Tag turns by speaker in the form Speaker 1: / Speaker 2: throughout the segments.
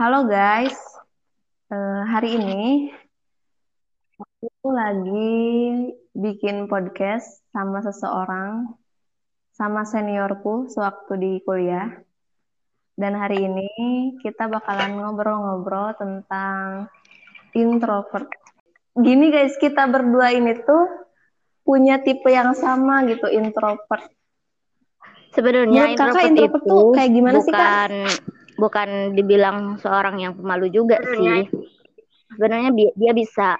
Speaker 1: Halo guys, Eh, hari ini aku lagi bikin podcast sama seseorang, sama seniorku sewaktu di kuliah. Dan hari ini kita bakalan ngobrol-ngobrol tentang introvert. Gini guys, kita berdua ini tuh punya tipe yang sama gitu, introvert.
Speaker 2: Sebenarnya
Speaker 1: Menurut kakak
Speaker 2: introvert
Speaker 1: introvert
Speaker 2: itu
Speaker 1: tuh kayak gimana sih, Kak?
Speaker 2: Bukan dibilang seorang yang pemalu juga sih. Sebenarnya bi- dia bisa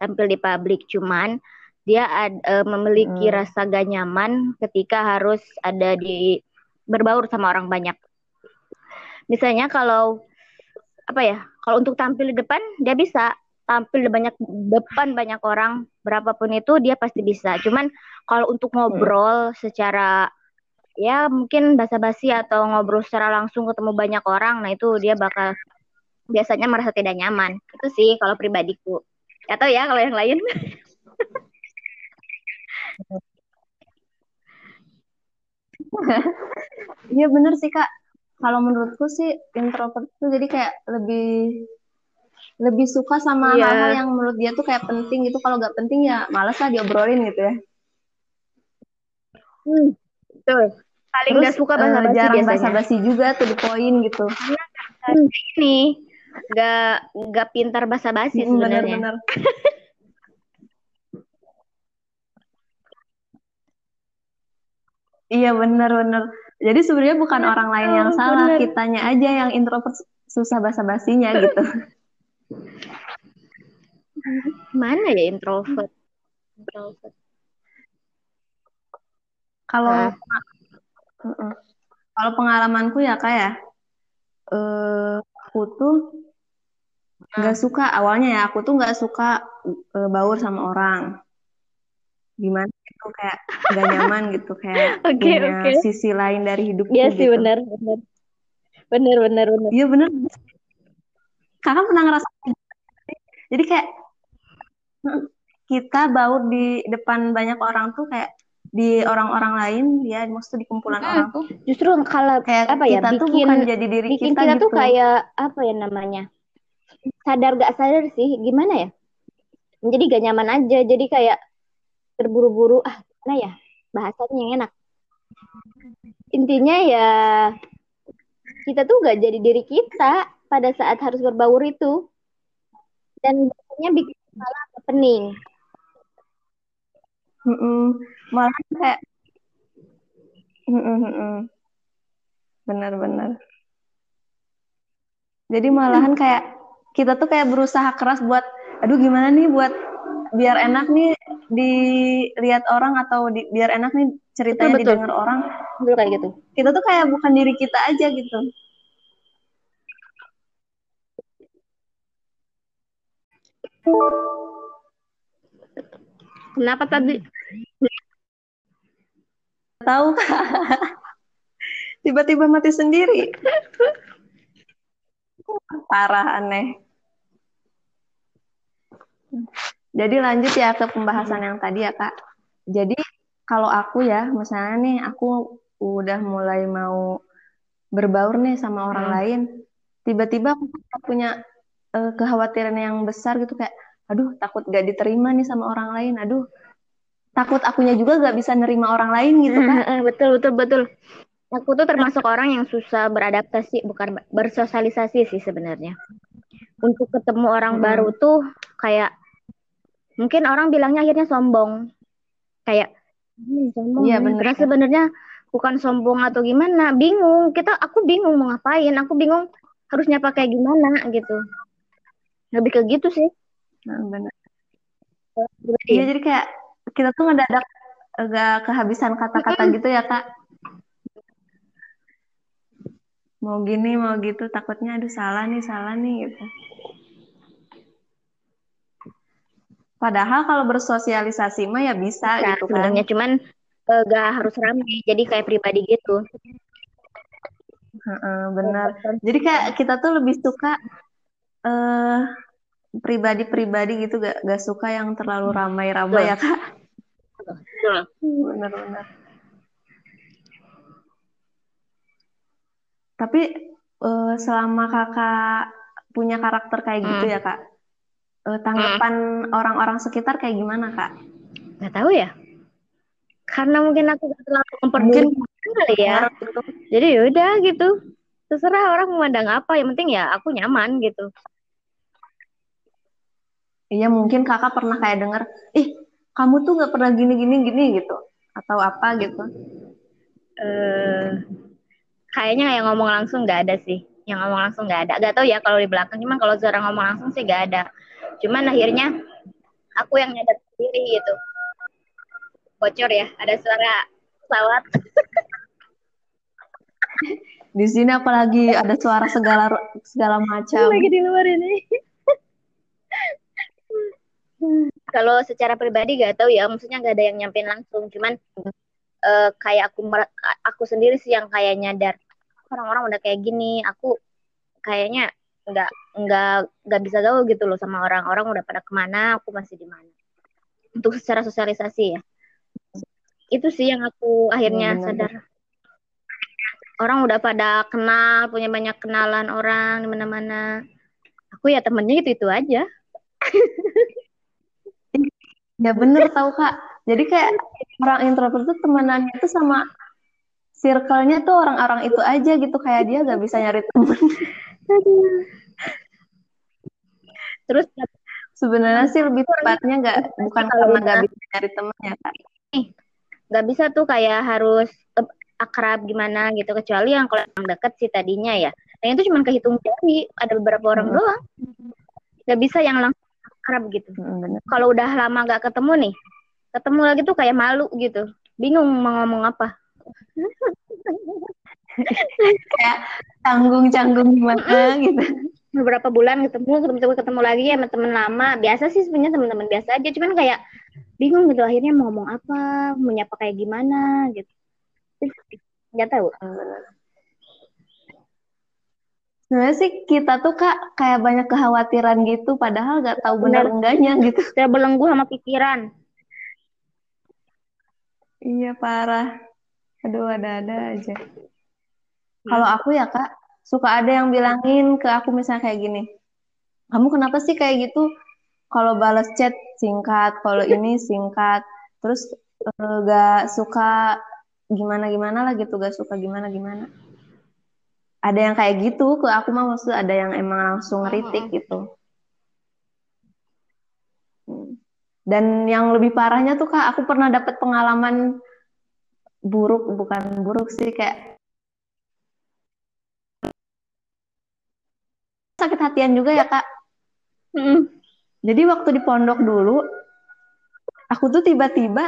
Speaker 2: tampil di publik, cuman dia ad- eh, memiliki
Speaker 1: Hmm.
Speaker 2: rasa gak nyaman ketika harus ada di berbaur sama orang banyak. Misalnya kalau apa ya? Kalau untuk tampil di depan dia bisa tampil di banyak depan banyak orang berapapun itu dia pasti bisa. Cuman kalau untuk ngobrol secara ya mungkin basa-basi atau ngobrol secara langsung ketemu banyak orang, nah itu dia bakal biasanya merasa tidak nyaman. Itu sih kalau pribadiku. Gak tahu ya kalau yang lain.
Speaker 1: Iya bener sih Kak. Kalau menurutku sih introvert tuh jadi kayak lebih lebih suka sama
Speaker 2: Iya.
Speaker 1: hal-hal yang menurut dia tuh kayak penting gitu. Kalau nggak penting ya males lah diobrolin gitu ya.
Speaker 2: Hmm, betul. Paling
Speaker 1: Terus
Speaker 2: gak suka
Speaker 1: eh,
Speaker 2: basa-basi
Speaker 1: jarang
Speaker 2: biasanya.
Speaker 1: basa-basi juga tuh di poin gitu.
Speaker 2: Hmm, Ini gak gak pintar basa-basi
Speaker 1: Mm,
Speaker 2: sebenarnya.
Speaker 1: Bener-bener. Iya bener-bener. Jadi sebenarnya bukan orang lain yang
Speaker 2: Betul,
Speaker 1: salah,
Speaker 2: bener.
Speaker 1: kitanya aja yang introvert susah basa-basinya gitu.
Speaker 2: Mana ya introvert? Introvert.
Speaker 1: Kalau
Speaker 2: Nah.
Speaker 1: Kalau pengalamanku ya kak ya, eh, aku tuh nggak suka awalnya ya, aku tuh nggak suka eh, baur sama orang. Gimana gitu kayak nggak nyaman gitu kayak
Speaker 2: Oke,
Speaker 1: punya
Speaker 2: oke.
Speaker 1: sisi lain dari hidupku
Speaker 2: Iya sih
Speaker 1: gitu.
Speaker 2: benar, benar. Benar, benar, benar.
Speaker 1: Iya bener. Kakak pernah ngerasa jadi kayak kita baur di depan banyak orang tuh kayak di orang-orang lain ya maksudnya di kumpulan
Speaker 2: Mm-mm.
Speaker 1: orang tuh
Speaker 2: Justru kalau
Speaker 1: kayak
Speaker 2: apa ya
Speaker 1: kita tuh
Speaker 2: bikin
Speaker 1: bukan jadi diri
Speaker 2: bikin
Speaker 1: kita
Speaker 2: kita tuh
Speaker 1: gitu.
Speaker 2: kayak apa ya namanya sadar gak sadar sih gimana ya jadi gak nyaman aja jadi kayak terburu-buru ah gimana ya bahasanya yang enak intinya ya kita tuh gak jadi diri kita pada saat harus berbaur itu dan biasanya bikin malah pening
Speaker 1: Mm-mm. Malah kayak mm-mm. Benar-benar. Jadi malahan kayak kita tuh kayak berusaha keras buat, aduh gimana nih buat biar enak nih dilihat orang atau di- biar enak nih ceritanya
Speaker 2: Betul, betul.
Speaker 1: didengar orang.
Speaker 2: Betul kayak gitu
Speaker 1: Kita tuh kayak bukan diri kita aja gitu.
Speaker 2: kenapa tadi
Speaker 1: Tahu? Tiba-tiba mati sendiri. Parah aneh. Jadi lanjut ya ke pembahasan yang tadi ya Kak. Jadi kalau aku ya, misalnya nih aku udah mulai mau berbaur nih sama orang
Speaker 2: Hmm.
Speaker 1: lain, tiba-tiba aku punya eh, kekhawatiran yang besar gitu kayak, aduh takut gak diterima nih sama orang lain, aduh takut akunya juga gak bisa nerima orang lain gitu Kak.
Speaker 2: betul betul betul aku tuh termasuk orang yang susah beradaptasi bukan bersosialisasi sih sebenarnya untuk ketemu orang
Speaker 1: Mm-mm.
Speaker 2: baru tuh kayak mungkin orang bilangnya akhirnya sombong kayak "Hmm, sombong
Speaker 1: Iya,
Speaker 2: nih."
Speaker 1: bener.
Speaker 2: Sebenarnya bukan sombong atau gimana bingung kita aku bingung mau ngapain aku bingung harusnya pakai gimana gitu lebih ke gitu sih
Speaker 1: Nah.
Speaker 2: Berarti
Speaker 1: Iya
Speaker 2: ya?
Speaker 1: jadi kayak kita tuh ngedadak agak kehabisan kata-kata gitu ya Kak. Mau gini mau gitu takutnya aduh salah nih salah nih gitu. Padahal kalau bersosialisasi mah ya bisa
Speaker 2: Bisa
Speaker 1: gitu kan.
Speaker 2: sebenarnya cuman eh, gak harus ramai jadi kayak pribadi gitu
Speaker 1: Heeh, benar. Jadi kayak kita tuh lebih suka eh pribadi-pribadi gitu gak, gak suka yang terlalu ramai-ramai ya Kak. Benar-benar. Tapi eh, selama kakak punya karakter kayak gitu
Speaker 2: Hmm.
Speaker 1: ya kak. Eh, tanggapan orang-orang sekitar kayak gimana kak?
Speaker 2: Nggak tahu ya. Karena mungkin aku gak terlalu memperdulikan kali ya. Jadi yaudah gitu. Terserah orang memandang apa. Yang penting ya aku nyaman gitu.
Speaker 1: Iya mungkin kakak pernah kayak denger, ih kamu tuh nggak pernah gini gini gini gitu atau apa gitu.
Speaker 2: eh kayaknya yang ngomong langsung nggak ada sih. Yang ngomong langsung nggak ada. Gak tahu ya kalau di belakang. Cuman kalau seorang ngomong langsung sih nggak ada. Cuman akhirnya aku yang nyadar sendiri gitu. Bocor ya. Ada suara pesawat.
Speaker 1: Di sini apalagi ada suara segala segala macam.
Speaker 2: Lagi di luar ini. Kalau secara pribadi gak tahu ya, maksudnya gak ada yang nyampein langsung, cuman eh, kayak aku aku sendiri sih yang kayak nyadar orang-orang udah kayak gini, aku kayaknya nggak nggak nggak bisa gaul gitu loh sama orang-orang udah pada ke mana, aku masih di mana. Untuk secara sosialisasi ya, itu sih yang aku akhirnya
Speaker 1: benar.
Speaker 2: sadar. Orang udah pada kenal, punya banyak kenalan orang di mana-mana. Aku ya temennya itu itu aja.
Speaker 1: Ya bener tahu kak. Jadi kayak orang introvert tuh temenannya tuh sama circle-nya tuh orang-orang itu aja gitu kayak dia gak bisa nyari temen.
Speaker 2: Terus
Speaker 1: Sebenarnya sih lebih tepatnya nggak bukan karena gak bisa nyari temennya kak.
Speaker 2: nggak bisa tuh kayak harus akrab gimana gitu kecuali yang kalau yang deket sih tadinya ya dan itu cuma kehitung jari ada beberapa orang
Speaker 1: Hmm.
Speaker 2: doang nggak bisa yang langsung akrab gitu.
Speaker 1: Hmm,
Speaker 2: kalau udah lama nggak ketemu nih ketemu lagi tuh kayak malu gitu. Bingung mau ngomong apa.
Speaker 1: Kayak canggung-canggung gimana gitu.
Speaker 2: beberapa bulan ketemu ketemu ketemu lagi ya sama temen lama. Biasa sih sebenarnya teman-teman biasa aja. Cuman kayak bingung gitu akhirnya mau ngomong apa mau nyapa kayak gimana gitu. Nggak tahu.
Speaker 1: Bener. Sebenarnya sih kita tuh kak kayak banyak kekhawatiran gitu, padahal nggak tahu benar enggaknya gitu.
Speaker 2: saya belenggu sama pikiran
Speaker 1: Iya parah. Aduh ada-ada aja. Kalau aku ya kak, suka ada yang bilangin ke aku misalnya kayak gini. Kamu kenapa sih kayak gitu? Kalau balas chat singkat, kalau ini singkat, terus eh, gak suka gimana-gimana lah gitu, gak suka gimana-gimana. Ada yang kayak gitu ke aku mah maksud ada yang emang langsung ngeritik gitu. Hmm. Dan yang lebih parahnya tuh kak, aku pernah dapat pengalaman buruk, bukan buruk sih kayak sakit hatian juga ya kak.
Speaker 2: Mm.
Speaker 1: Jadi waktu di pondok dulu, aku tuh tiba-tiba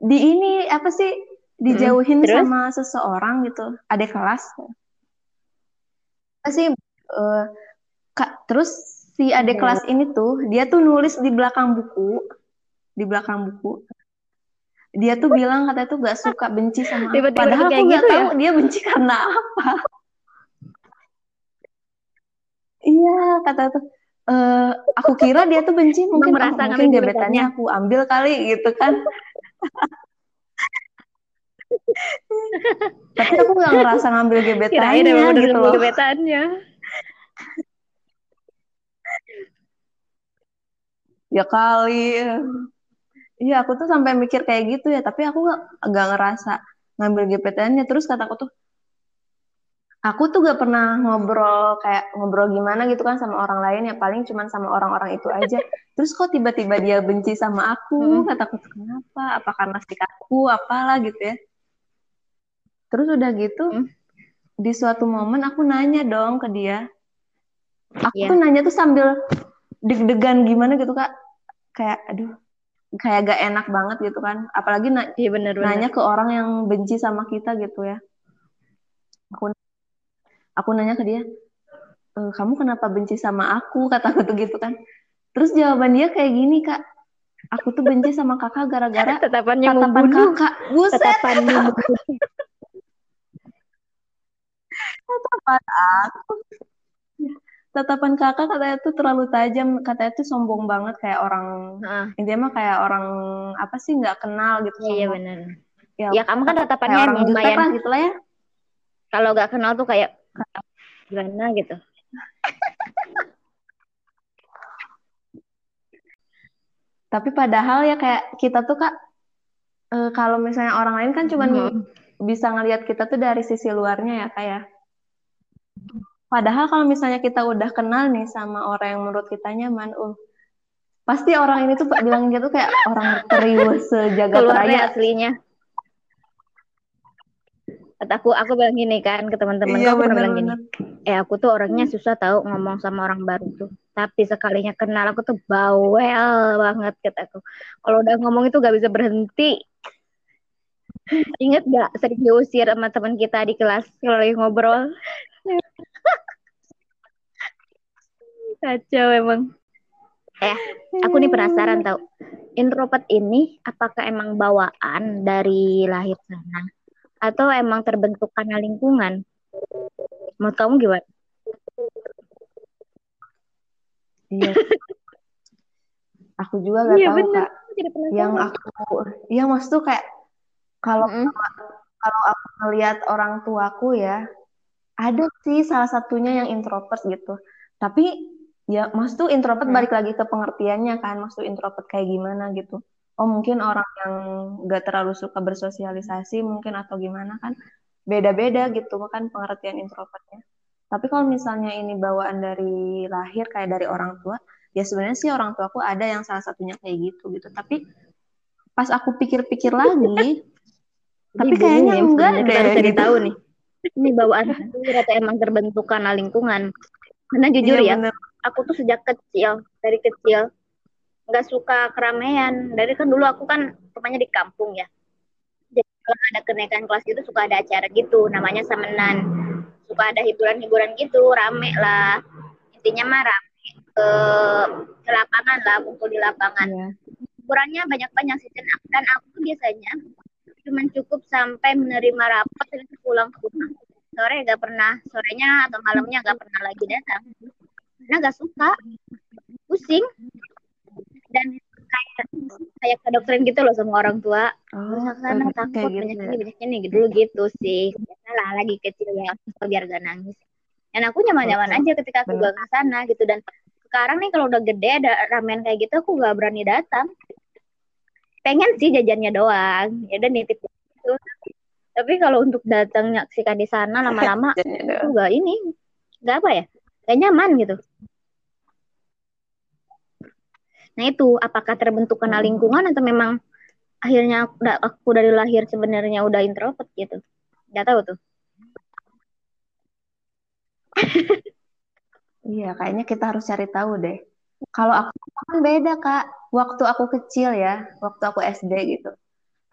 Speaker 1: di ini apa sih dijauhin
Speaker 2: terus?
Speaker 1: sama seseorang gitu, adik kelas. Sih eh, kak, terus si adik
Speaker 2: Hmm.
Speaker 1: kelas ini tuh dia tuh nulis di belakang buku, di belakang buku. Dia tuh bilang katanya tuh gak suka benci sama aku.
Speaker 2: Tiba-tiba
Speaker 1: Padahal aku nggak
Speaker 2: gitu ya?
Speaker 1: tahu dia benci karena apa. Iya, kata tuh. eh, aku kira dia tuh benci mungkin oh,
Speaker 2: merasa
Speaker 1: mungkin gebetannya aku ambil kali gitu kan. Tapi aku nggak ngerasa ngambil
Speaker 2: Kirain
Speaker 1: gebetannya
Speaker 2: emang bener
Speaker 1: gitu loh.
Speaker 2: gebetannya.
Speaker 1: Ya kali. Iya, aku tuh sampai mikir kayak gitu ya, tapi aku nggak ngerasa ngambil gebetannya. Terus kataku tuh, aku tuh gak pernah ngobrol kayak ngobrol gimana gitu kan sama orang lain ya paling cuman sama orang-orang itu aja. Terus kok tiba-tiba dia benci sama aku?
Speaker 2: Mm.
Speaker 1: Kataku kenapa? Apa karena sikapku? Apalah gitu ya. Terus udah gitu,
Speaker 2: Mm.
Speaker 1: di suatu momen aku nanya dong ke dia. Aku
Speaker 2: Iya.
Speaker 1: tuh nanya tuh sambil deg-degan gimana gitu kak. Kayak aduh, kayak gak enak banget gitu kan. Apalagi na-
Speaker 2: Iya bener-bener.
Speaker 1: nanya ke orang yang benci sama kita gitu ya. Aku aku nanya ke dia, "E, kamu kenapa benci sama aku? Kataku tuh gitu kan. Terus jawaban dia kayak gini kak, aku tuh benci sama kakak gara-gara tatapan
Speaker 2: membunuh.
Speaker 1: kakak. Buset,
Speaker 2: membunuh
Speaker 1: tatapan aku tatapan kakak katanya tuh terlalu tajam katanya tuh sombong banget kayak orang
Speaker 2: ah.
Speaker 1: intinya mah kayak orang apa sih nggak kenal gitu
Speaker 2: iya
Speaker 1: sombong.
Speaker 2: benar
Speaker 1: ya,
Speaker 2: ya kamu kan tatapannya
Speaker 1: orang
Speaker 2: lumayan
Speaker 1: lah, gitu lah ya
Speaker 2: kalau nggak kenal tuh kayak gimana gitu
Speaker 1: tapi padahal ya kayak kita tuh kak eh, kalau misalnya orang lain kan cuman hmm. bisa ngelihat kita tuh dari sisi luarnya ya kayak ya. Padahal kalau misalnya kita udah kenal nih sama orang yang menurut kita nyaman, uh, pasti orang ini tuh bilang gitu kayak orang terius sejagat raya.
Speaker 2: aslinya. Aku aku bilang gini kan ke teman-teman iya, aku pernah bilang gini eh aku tuh orangnya susah tahu ngomong sama orang baru tuh. Tapi sekalinya kenal aku tuh bawel banget kataku kalau udah ngomong itu gak bisa berhenti. Ingat gak sering diusir sama teman kita di kelas kalau lagi ngobrol? Kacau emang. Eh, aku nih penasaran tau. Introvert ini apakah emang bawaan dari lahir sana? Atau emang terbentuk karena lingkungan? Menurut kamu gimana?
Speaker 1: Iya. aku juga gak iya, tahu bener. kak. Yang aku, iya maksud tuh kayak kalau mm -hmm. kalau aku melihat orang tuaku ya, ada sih salah satunya yang introvert gitu. Tapi ya maksud tuh introvert hmm. balik lagi ke pengertiannya kan. Maksud introvert kayak gimana gitu. Oh mungkin orang yang gak terlalu suka bersosialisasi mungkin atau gimana kan. Beda-beda gitu kan pengertian introvertnya. Tapi kalau misalnya ini bawaan dari lahir kayak dari orang tua ya sebenarnya sih orang tuaku ada yang salah satunya kayak gitu gitu. Tapi pas aku pikir-pikir lagi tapi kayaknya enggak deh.
Speaker 2: Kita gitu. tahu nih. Ini bawaan atau emang terbentuk karena lingkungan. Karena jujur iya, ya bener aku tuh sejak kecil dari kecil nggak suka keramaian. Dari kan dulu aku kan rumahnya di kampung ya. Jadi kalau ada kenaikan kelas itu suka ada acara gitu namanya samenan. Suka ada hiburan-hiburan gitu rame lah. Intinya mah rame ke, ke lapangan lah kumpul di lapangan. Yeah. hiburannya banyak-banyak sih dan aku tuh biasanya cuma cukup sampai menerima rapat dan pulang ke rumah. Sore gak pernah sorenya atau malamnya gak pernah lagi datang karena gak suka pusing dan kayak kayak kedoktrin gitu loh sama orang tua. Oh, sana takut gitu. banyak ini banyak ini dulu gitu sih. Salah lagi kecil ya biar gak nangis. Dan aku nyaman-nyaman aja ketika aku gak ke sana gitu. Dan sekarang nih kalau udah gede ada ramen kayak gitu aku gak berani datang. Pengen sih jajannya doang. Ya udah nitip gitu. Tapi kalau untuk datang nyaksikan di sana lama-lama aku gak ini gak apa ya gak nyaman gitu Nah itu apakah terbentuk karena lingkungan atau memang akhirnya aku dari lahir sebenarnya udah introvert gitu? Gak tahu tuh.
Speaker 1: Iya, kayaknya kita harus cari tahu deh. Kalau aku kan beda kak. Waktu aku kecil ya, waktu aku SD gitu.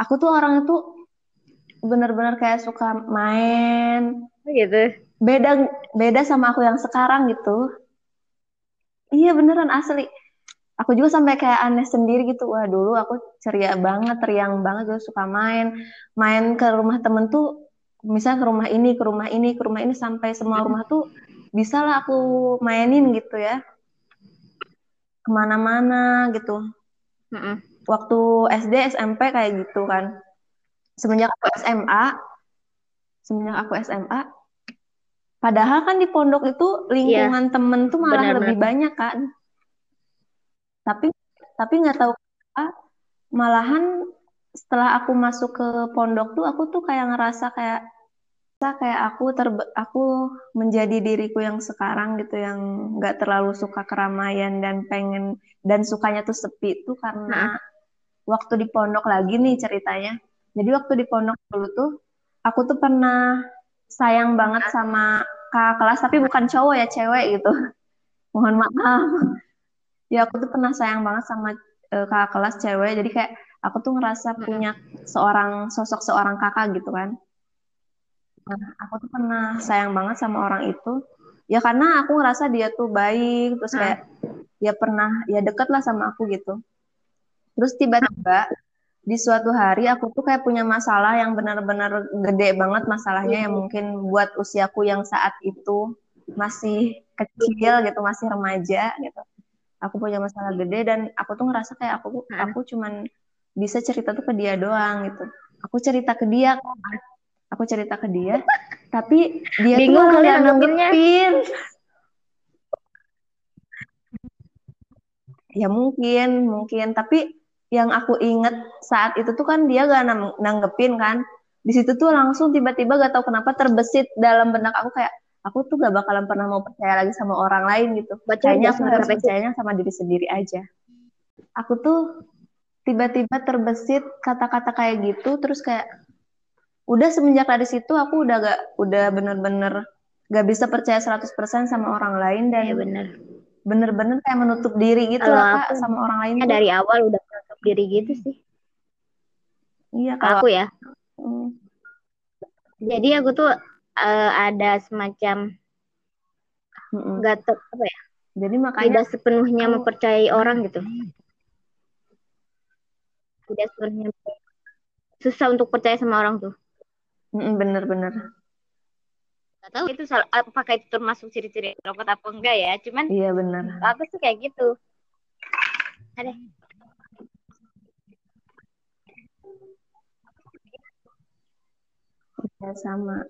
Speaker 1: Aku tuh orangnya tuh bener-bener kayak suka main.
Speaker 2: Oh, gitu.
Speaker 1: Beda beda sama aku yang sekarang gitu. Iya beneran asli. Aku juga sampai kayak aneh sendiri gitu. Wah dulu aku ceria banget teriang banget gue suka main. Main ke rumah temen tuh misalnya ke rumah ini ke rumah ini ke rumah ini sampai semua rumah tuh bisa lah aku mainin gitu ya. Ke mana-mana gitu. Mm waktu SD SMP kayak gitu kan. Semenjak aku SMA semenjak aku SMA padahal kan di pondok itu lingkungan yeah. temen tuh malah Benar, lebih banyak kan tapi tapi nggak tahu apa malahan setelah aku masuk ke pondok tuh aku tuh kayak ngerasa kayak kayak aku ter aku menjadi diriku yang sekarang gitu yang nggak terlalu suka keramaian dan pengen dan sukanya tuh sepi tuh karena nah. waktu di pondok lagi nih ceritanya jadi waktu di pondok dulu tuh aku tuh pernah sayang banget sama kakak kelas tapi bukan cowok ya cewek gitu. Mohon maaf. Ya aku tuh pernah sayang banget sama uh, kakak kelas cewek. Jadi kayak aku tuh ngerasa punya seorang sosok seorang kakak gitu kan. Nah aku tuh pernah sayang banget sama orang itu. Ya karena aku ngerasa dia tuh baik terus kayak dia pernah ya deket lah sama aku gitu. Terus tiba-tiba di suatu hari aku tuh kayak punya masalah yang benar-benar gede banget masalahnya yang mungkin buat usiaku yang saat itu masih kecil gitu masih remaja gitu. Aku punya masalah gede dan aku tuh ngerasa kayak aku aku cuman bisa cerita tuh ke dia doang gitu. Aku cerita ke dia aku cerita ke dia tapi dia
Speaker 2: Bingung tuh malah nanggepin.
Speaker 1: Ya mungkin mungkin. Tapi yang aku inget saat itu tuh kan dia gak nanggepin kan. Di situ tuh langsung tiba-tiba gak tahu kenapa terbesit dalam benak aku kayak aku tuh gak bakalan pernah mau percaya lagi sama orang lain gitu. Aku harus
Speaker 2: sampai
Speaker 1: percayanya sama diri sendiri aja. Aku tuh tiba-tiba terbesit kata-kata kayak gitu terus kayak udah semenjak dari situ aku udah gak udah bener-bener gak bisa percaya 100% sama orang lain dan
Speaker 2: Iya bener.
Speaker 1: bener-bener kayak menutup diri gitu lah kak sama orang lain
Speaker 2: Ya, dari awal udah diri gitu sih.
Speaker 1: iya
Speaker 2: Kalau aku ya.
Speaker 1: Hmm,
Speaker 2: Jadi aku tuh eh, ada semacam
Speaker 1: mm-mm.
Speaker 2: nggak ter apa ya?
Speaker 1: jadi makanya
Speaker 2: Tidak sepenuhnya mempercayai orang gitu. Tidak sepenuhnya susah untuk percaya sama orang tuh.
Speaker 1: bener-bener
Speaker 2: Gak tahu itu salah, apakah itu termasuk ciri-ciri introvert apa enggak ya. Cuman
Speaker 1: iya bener
Speaker 2: aku sih kayak gitu. Ada.
Speaker 1: Ya sama.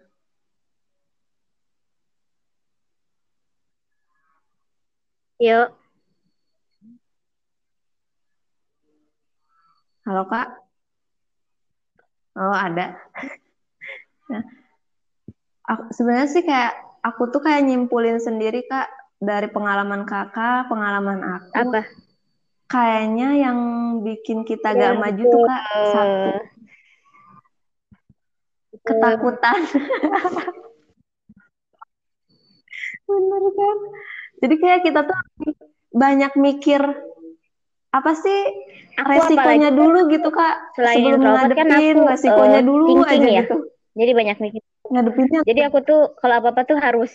Speaker 2: Yuk.
Speaker 1: halo kak. Oh ada. Nah, aku sebenarnya sih kayak aku tuh kayak nyimpulin sendiri kak dari pengalaman kakak pengalaman aku.
Speaker 2: Apa?
Speaker 1: kayaknya yang bikin kita
Speaker 2: Ya,
Speaker 1: gak maju tuh kak satu ketakutan. Bener kan? Jadi kayak kita tuh banyak mikir apa sih
Speaker 2: Aku
Speaker 1: resikonya
Speaker 2: apalagi
Speaker 1: dulu gitu kak?
Speaker 2: selain
Speaker 1: sebelum
Speaker 2: introvert kan
Speaker 1: ngadepin
Speaker 2: aku
Speaker 1: resikonya
Speaker 2: eh,
Speaker 1: dulu aja
Speaker 2: ya.
Speaker 1: gitu.
Speaker 2: Jadi banyak mikir.
Speaker 1: ngadepinnya
Speaker 2: Jadi aku tuh kalau apa-apa tuh harus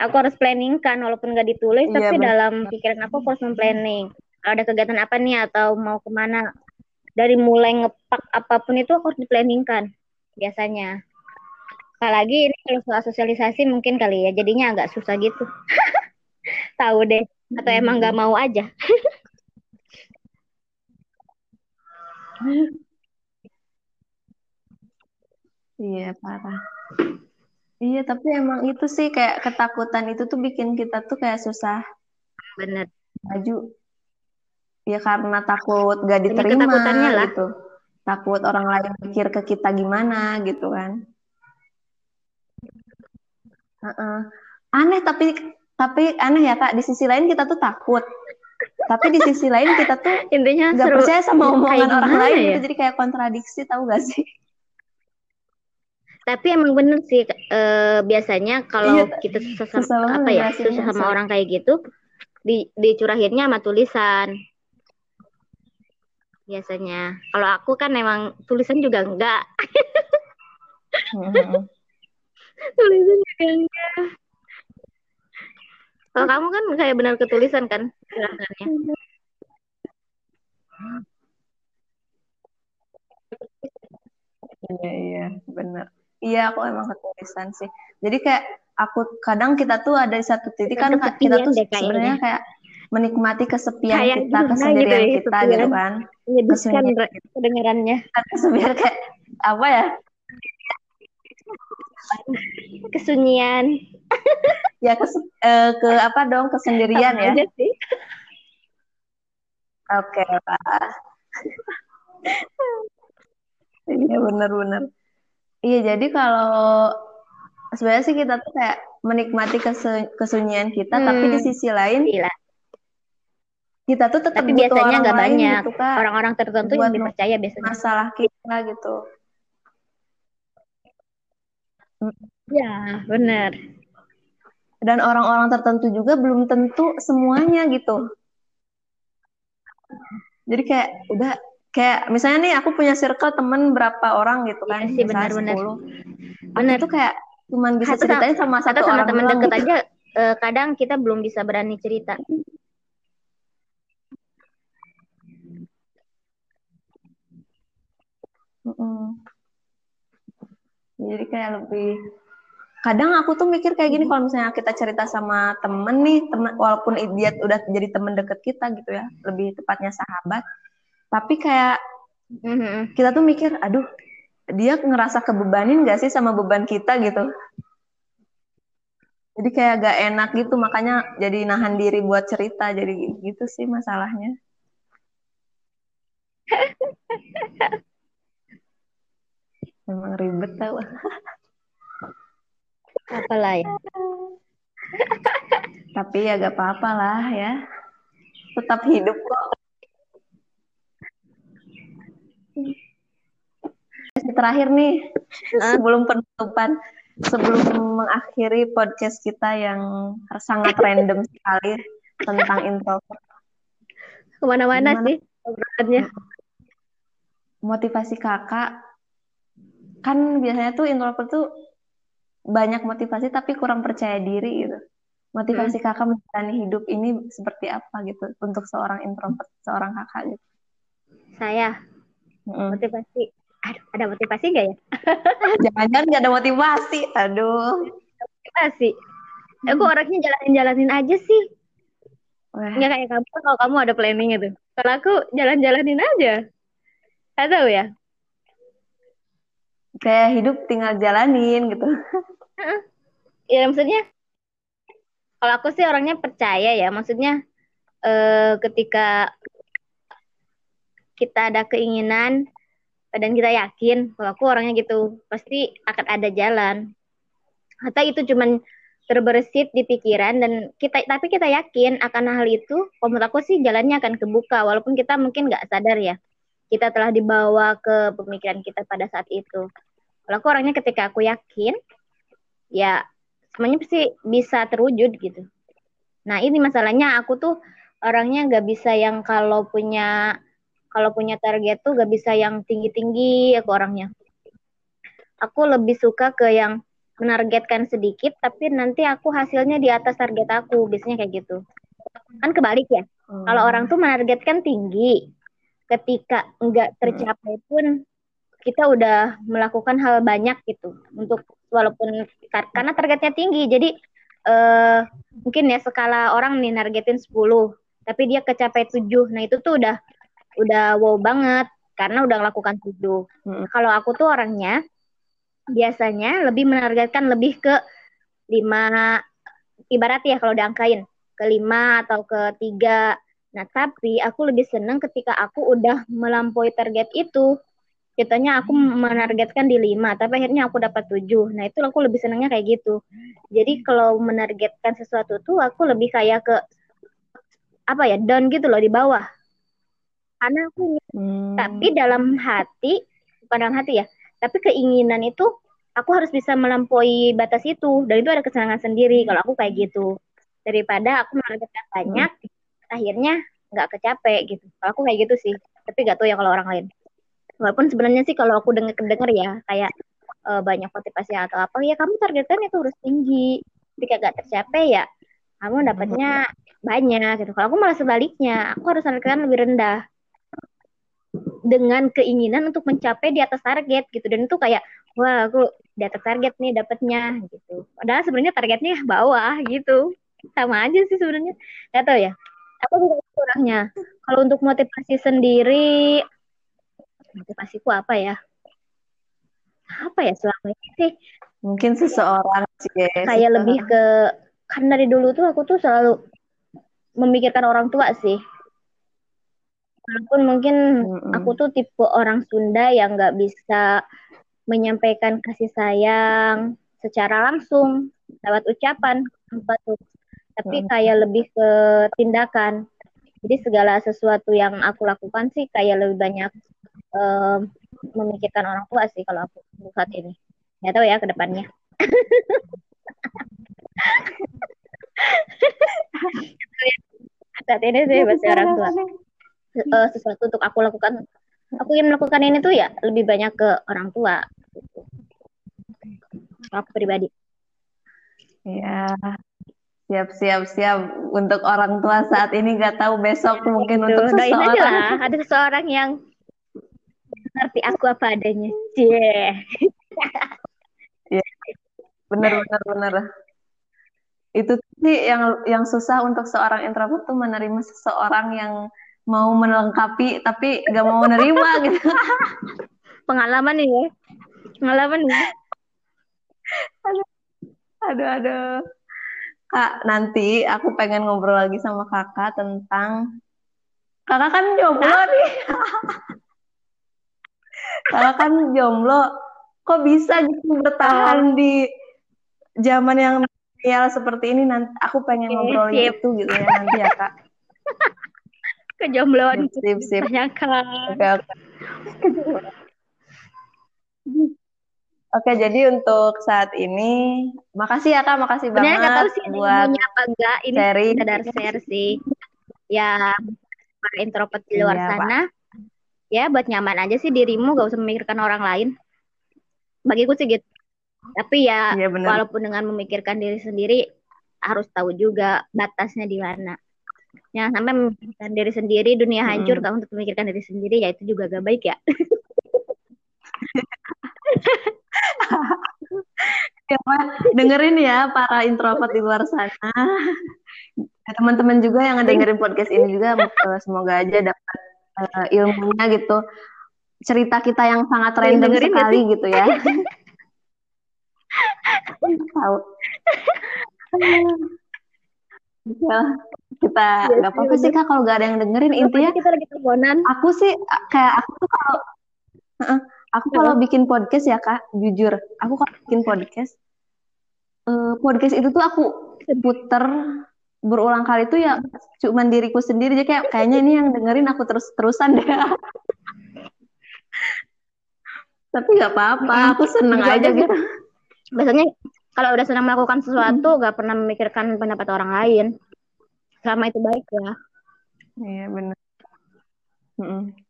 Speaker 2: aku harus planning kan walaupun gak ditulis
Speaker 1: iya
Speaker 2: tapi
Speaker 1: bener.
Speaker 2: dalam pikiran aku aku harus memplanning. Kalau ada kegiatan apa nih atau mau ke mana? Dari mulai ngepak apa pun itu aku harus diplanningkan biasanya. Apalagi ini kalau soal sosialisasi mungkin kali ya jadinya agak susah gitu. Tahu deh atau emang nggak mau aja.
Speaker 1: iya parah iya tapi emang itu sih kayak ketakutan itu tuh bikin kita tuh kayak susah
Speaker 2: Bener.
Speaker 1: maju ya karena takut gak diterima
Speaker 2: ketakutannya lah.
Speaker 1: gitu takut orang lain mikir ke kita gimana gitu kan. Heeh. aneh tapi tapi aneh ya kak. Di sisi lain kita tuh takut. Tapi di sisi lain kita tuh
Speaker 2: Intinya
Speaker 1: nggak
Speaker 2: seru.
Speaker 1: percaya sama omongan orang lain
Speaker 2: ya?
Speaker 1: gitu. Jadi kayak kontradiksi tahu gak sih?
Speaker 2: Tapi emang bener sih eh, biasanya
Speaker 1: iya
Speaker 2: kalau kita susah sama,
Speaker 1: susah
Speaker 2: apa ya susah sama orang kayak gitu di dicurahinnya sama tulisan biasanya. Kalau aku kan emang tulisan juga enggak,
Speaker 1: Heeh.
Speaker 2: tulisan juga enggak. Kalau kamu kan kayak benar ketulisan kan curahkannya.
Speaker 1: iya iya bener iya aku emang ketulisan sih jadi kayak aku kadang kita tuh ada di satu titik kan kita tuh sebenarnya kayak menikmati kesepian
Speaker 2: Kayak
Speaker 1: kita
Speaker 2: gitu
Speaker 1: kesendirian
Speaker 2: ya
Speaker 1: kita gitu kan
Speaker 2: Menyedihkan kedengarannya.
Speaker 1: kesepian kayak apa ya
Speaker 2: Kesunyian.
Speaker 1: ya ke eh, ke apa dong kesendirian
Speaker 2: Sama
Speaker 1: ya
Speaker 2: aja sih.
Speaker 1: oke pak iya bener-bener iya jadi kalau sebenarnya sih kita tuh kayak menikmati kesu- kesunyian kita tapi di
Speaker 2: Hmm,
Speaker 1: sisi lain
Speaker 2: gila.
Speaker 1: Kita tuh tetap
Speaker 2: Tapi biasanya nggak banyak.
Speaker 1: gitu kak
Speaker 2: Orang-orang tertentu yang dipercaya biasanya.
Speaker 1: masalah kita gitu
Speaker 2: Ya, benar.
Speaker 1: dan orang-orang tertentu juga belum tentu semuanya gitu jadi kayak udah kayak misalnya nih aku punya circle temen berapa orang gitu kan
Speaker 2: sih,
Speaker 1: misalnya
Speaker 2: benar-benar.
Speaker 1: 10 aku
Speaker 2: Benar.
Speaker 1: tuh kayak cuman bisa ceritain sama satu
Speaker 2: sama
Speaker 1: orang
Speaker 2: teman deket
Speaker 1: gitu
Speaker 2: aja eh, kadang kita belum bisa berani cerita.
Speaker 1: Mm-mm. jadi kayak lebih kadang aku tuh mikir kayak gini kalau misalnya kita cerita sama temen nih temen walaupun dia udah jadi temen deket kita gitu ya lebih tepatnya sahabat tapi kayak kita tuh mikir aduh dia ngerasa kebebanin gak sih sama beban kita? gitu. Jadi kayak gak enak gitu makanya jadi nahan diri buat cerita jadi gitu sih masalahnya memang ribet tau.
Speaker 2: Apalah ya?
Speaker 1: Tapi ya gak apa-apa lah ya. Tetap hidup kok. Terakhir nih sebelum penutupan sebelum mengakhiri podcast kita yang sangat random sekali tentang introvert.
Speaker 2: Ke mana-mana sih obrolannya.
Speaker 1: Motivasi kakak, kan biasanya tuh introvert tuh banyak motivasi tapi kurang percaya diri gitu. Motivasi hmm. kakak menjalani hidup ini seperti apa gitu untuk seorang introvert, seorang kakak gitu.
Speaker 2: Saya hmm. motivasi Aduh, ada motivasi gak ya?
Speaker 1: Jangan-jangan gak ada motivasi. Aduh.
Speaker 2: Motivasi. Aku orangnya jalanin-jalanin aja sih. Wah. Nggak kayak kamu kalau kamu ada planning itu. Kalau aku jalan-jalanin aja. Gak tahu ya.
Speaker 1: Kayak hidup tinggal jalanin gitu.
Speaker 2: ya maksudnya kalau aku sih orangnya percaya ya. Maksudnya eh, ketika kita ada keinginan dan kita yakin kalau aku orangnya gitu pasti akan ada jalan atau itu cuman terbersit di pikiran dan kita tapi kita yakin akan hal itu menurut aku sih jalannya akan kebuka walaupun kita mungkin nggak sadar ya kita telah dibawa ke pemikiran kita pada saat itu kalau aku orangnya ketika aku yakin ya semuanya pasti bisa terwujud gitu nah ini masalahnya aku tuh orangnya nggak bisa yang kalau punya kalau punya target tuh gak bisa yang tinggi-tinggi aku orangnya. Aku lebih suka ke yang menargetkan sedikit tapi nanti aku hasilnya di atas target aku. Biasanya kayak gitu. Kan kebalik ya. Hmm. Kalau orang tuh menargetkan tinggi. Ketika enggak tercapai pun kita udah melakukan hal banyak gitu untuk walaupun karena targetnya tinggi. Jadi uh, mungkin ya skala orang nih nargetin 10 tapi dia kecapai 7. Nah, itu tuh udah udah wow banget karena udah melakukan tujuh. Hmm. Kalau aku tuh orangnya biasanya lebih menargetkan lebih ke lima ibarat ya kalau diangkain ke lima atau ke tiga. Nah tapi aku lebih seneng ketika aku udah melampaui target itu. Kitanya aku menargetkan di lima, tapi akhirnya aku dapat tujuh. Nah itu aku lebih senengnya kayak gitu. Jadi kalau menargetkan sesuatu tuh aku lebih kayak ke apa ya down gitu loh di bawah karena aku hmm. tapi dalam hati bukan dalam hati ya tapi keinginan itu aku harus bisa melampaui batas itu dan itu ada kesenangan sendiri kalau aku kayak gitu daripada aku menargetkan banyak hmm. Akhirnya nggak kecape gitu. Kalau aku kayak gitu sih tapi gak tahu ya kalau orang lain. Walaupun sebenarnya sih kalau aku dengar dengar ya kayak uh, banyak motivasi atau apa ya kamu targetkan itu harus tinggi. Ketika gak tercapai ya kamu dapatnya banyak gitu. Kalau aku malah sebaliknya aku harus targetkan lebih rendah. Dengan keinginan untuk mencapai di atas target gitu. Dan itu kayak wah aku di atas target nih dapatnya gitu. Padahal sebenarnya targetnya bawah gitu. Sama aja sih sebenarnya. Nggak tahu ya aku juga kurangnya kalau untuk motivasi sendiri motivasiku apa ya? Apa ya selama ini sih?
Speaker 1: Mungkin seseorang sih
Speaker 2: kayak lebih ke kan dari dulu tuh aku tuh selalu memikirkan orang tua sih. Walaupun mungkin mm-hmm. aku tuh tipe orang Sunda yang nggak bisa menyampaikan kasih sayang secara langsung lewat ucapan apa tuh tapi mm-hmm. kayak lebih ke tindakan jadi segala sesuatu yang aku lakukan sih kayak lebih banyak uh, memikirkan orang tua sih kalau aku saat ini nggak tahu ya ke depannya saat ini sih masih orang tua uh, sesuatu untuk aku lakukan aku ingin melakukan ini tuh ya lebih banyak ke orang tua gitu. aku pribadi
Speaker 1: ya siap siap siap untuk orang tua saat ini nggak tahu besok ya, mungkin gitu. untuk seseorang
Speaker 2: aja lah ada seseorang yang ngerti aku apa adanya yeah.
Speaker 1: yeah. bener bener bener itu sih yang yang susah untuk seorang introvert tuh menerima seseorang yang mau melengkapi tapi gak mau menerima gitu
Speaker 2: pengalaman nih ya pengalaman nih
Speaker 1: aduh aduh, aduh. Kak, nanti aku pengen ngobrol lagi sama kakak tentang kakak kan jomblo nih. kakak kan jomblo. Kok bisa gitu bertahan di zaman yang milenial seperti ini? Nanti aku pengen ngobrol
Speaker 2: sip.
Speaker 1: itu gitu ya nanti ya kak.
Speaker 2: Kejombloan
Speaker 1: Sip, sip.
Speaker 2: banyak kan.
Speaker 1: Oke, oke. Oke, jadi untuk saat ini, makasih ya kak, makasih
Speaker 2: Sebenarnya nggak tahu
Speaker 1: banget
Speaker 2: sih
Speaker 1: buat
Speaker 2: mau nyapa enggak. Ini
Speaker 1: sharing.
Speaker 2: sekedar share sih. Ya, para introvert di luar
Speaker 1: Iya, Pak.
Speaker 2: sana. Ya, buat nyaman aja sih dirimu, gak usah memikirkan orang lain. Bagiku sih gitu. Tapi ya,
Speaker 1: Iya benar.
Speaker 2: walaupun dengan memikirkan diri sendiri, harus tahu juga batasnya di mana. Jangan sampai memikirkan diri sendiri, dunia hancur.
Speaker 1: Mm-mm.
Speaker 2: Kalau untuk memikirkan diri sendiri, ya itu juga gak baik ya.
Speaker 1: Ya, dengerin ya para introvert di luar sana. Teman-teman juga yang dengerin podcast ini juga eh, semoga aja dapat eh, ilmunya gitu. Cerita kita yang sangat
Speaker 2: yang
Speaker 1: random
Speaker 2: dengerin
Speaker 1: sekali gitu ya. Tahu. Ya, kita
Speaker 2: Iya
Speaker 1: nggak apa-apa sih kak kalau gak ada yang dengerin intinya
Speaker 2: kita lagi teleponan.
Speaker 1: aku sih kayak aku tuh kalau. Aku kalau bikin podcast ya kak jujur aku kalau bikin podcast eh, podcast itu tuh aku puter berulang kali tuh ya cuman diriku sendiri jadi kayak kayaknya ini yang dengerin aku terus terusan deh tapi nggak apa-apa aku seneng
Speaker 2: Gitu
Speaker 1: aja
Speaker 2: aja sih.
Speaker 1: gitu
Speaker 2: Biasanya kalau udah senang melakukan sesuatu, gak pernah memikirkan pendapat orang lain. Selama itu baik ya.
Speaker 1: iya benar Mm-mm.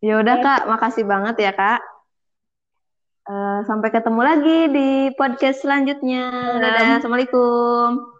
Speaker 1: Ya udah kak. Makasih banget ya kak. Eh, sampai ketemu lagi di podcast selanjutnya. Dadah. Assalamualaikum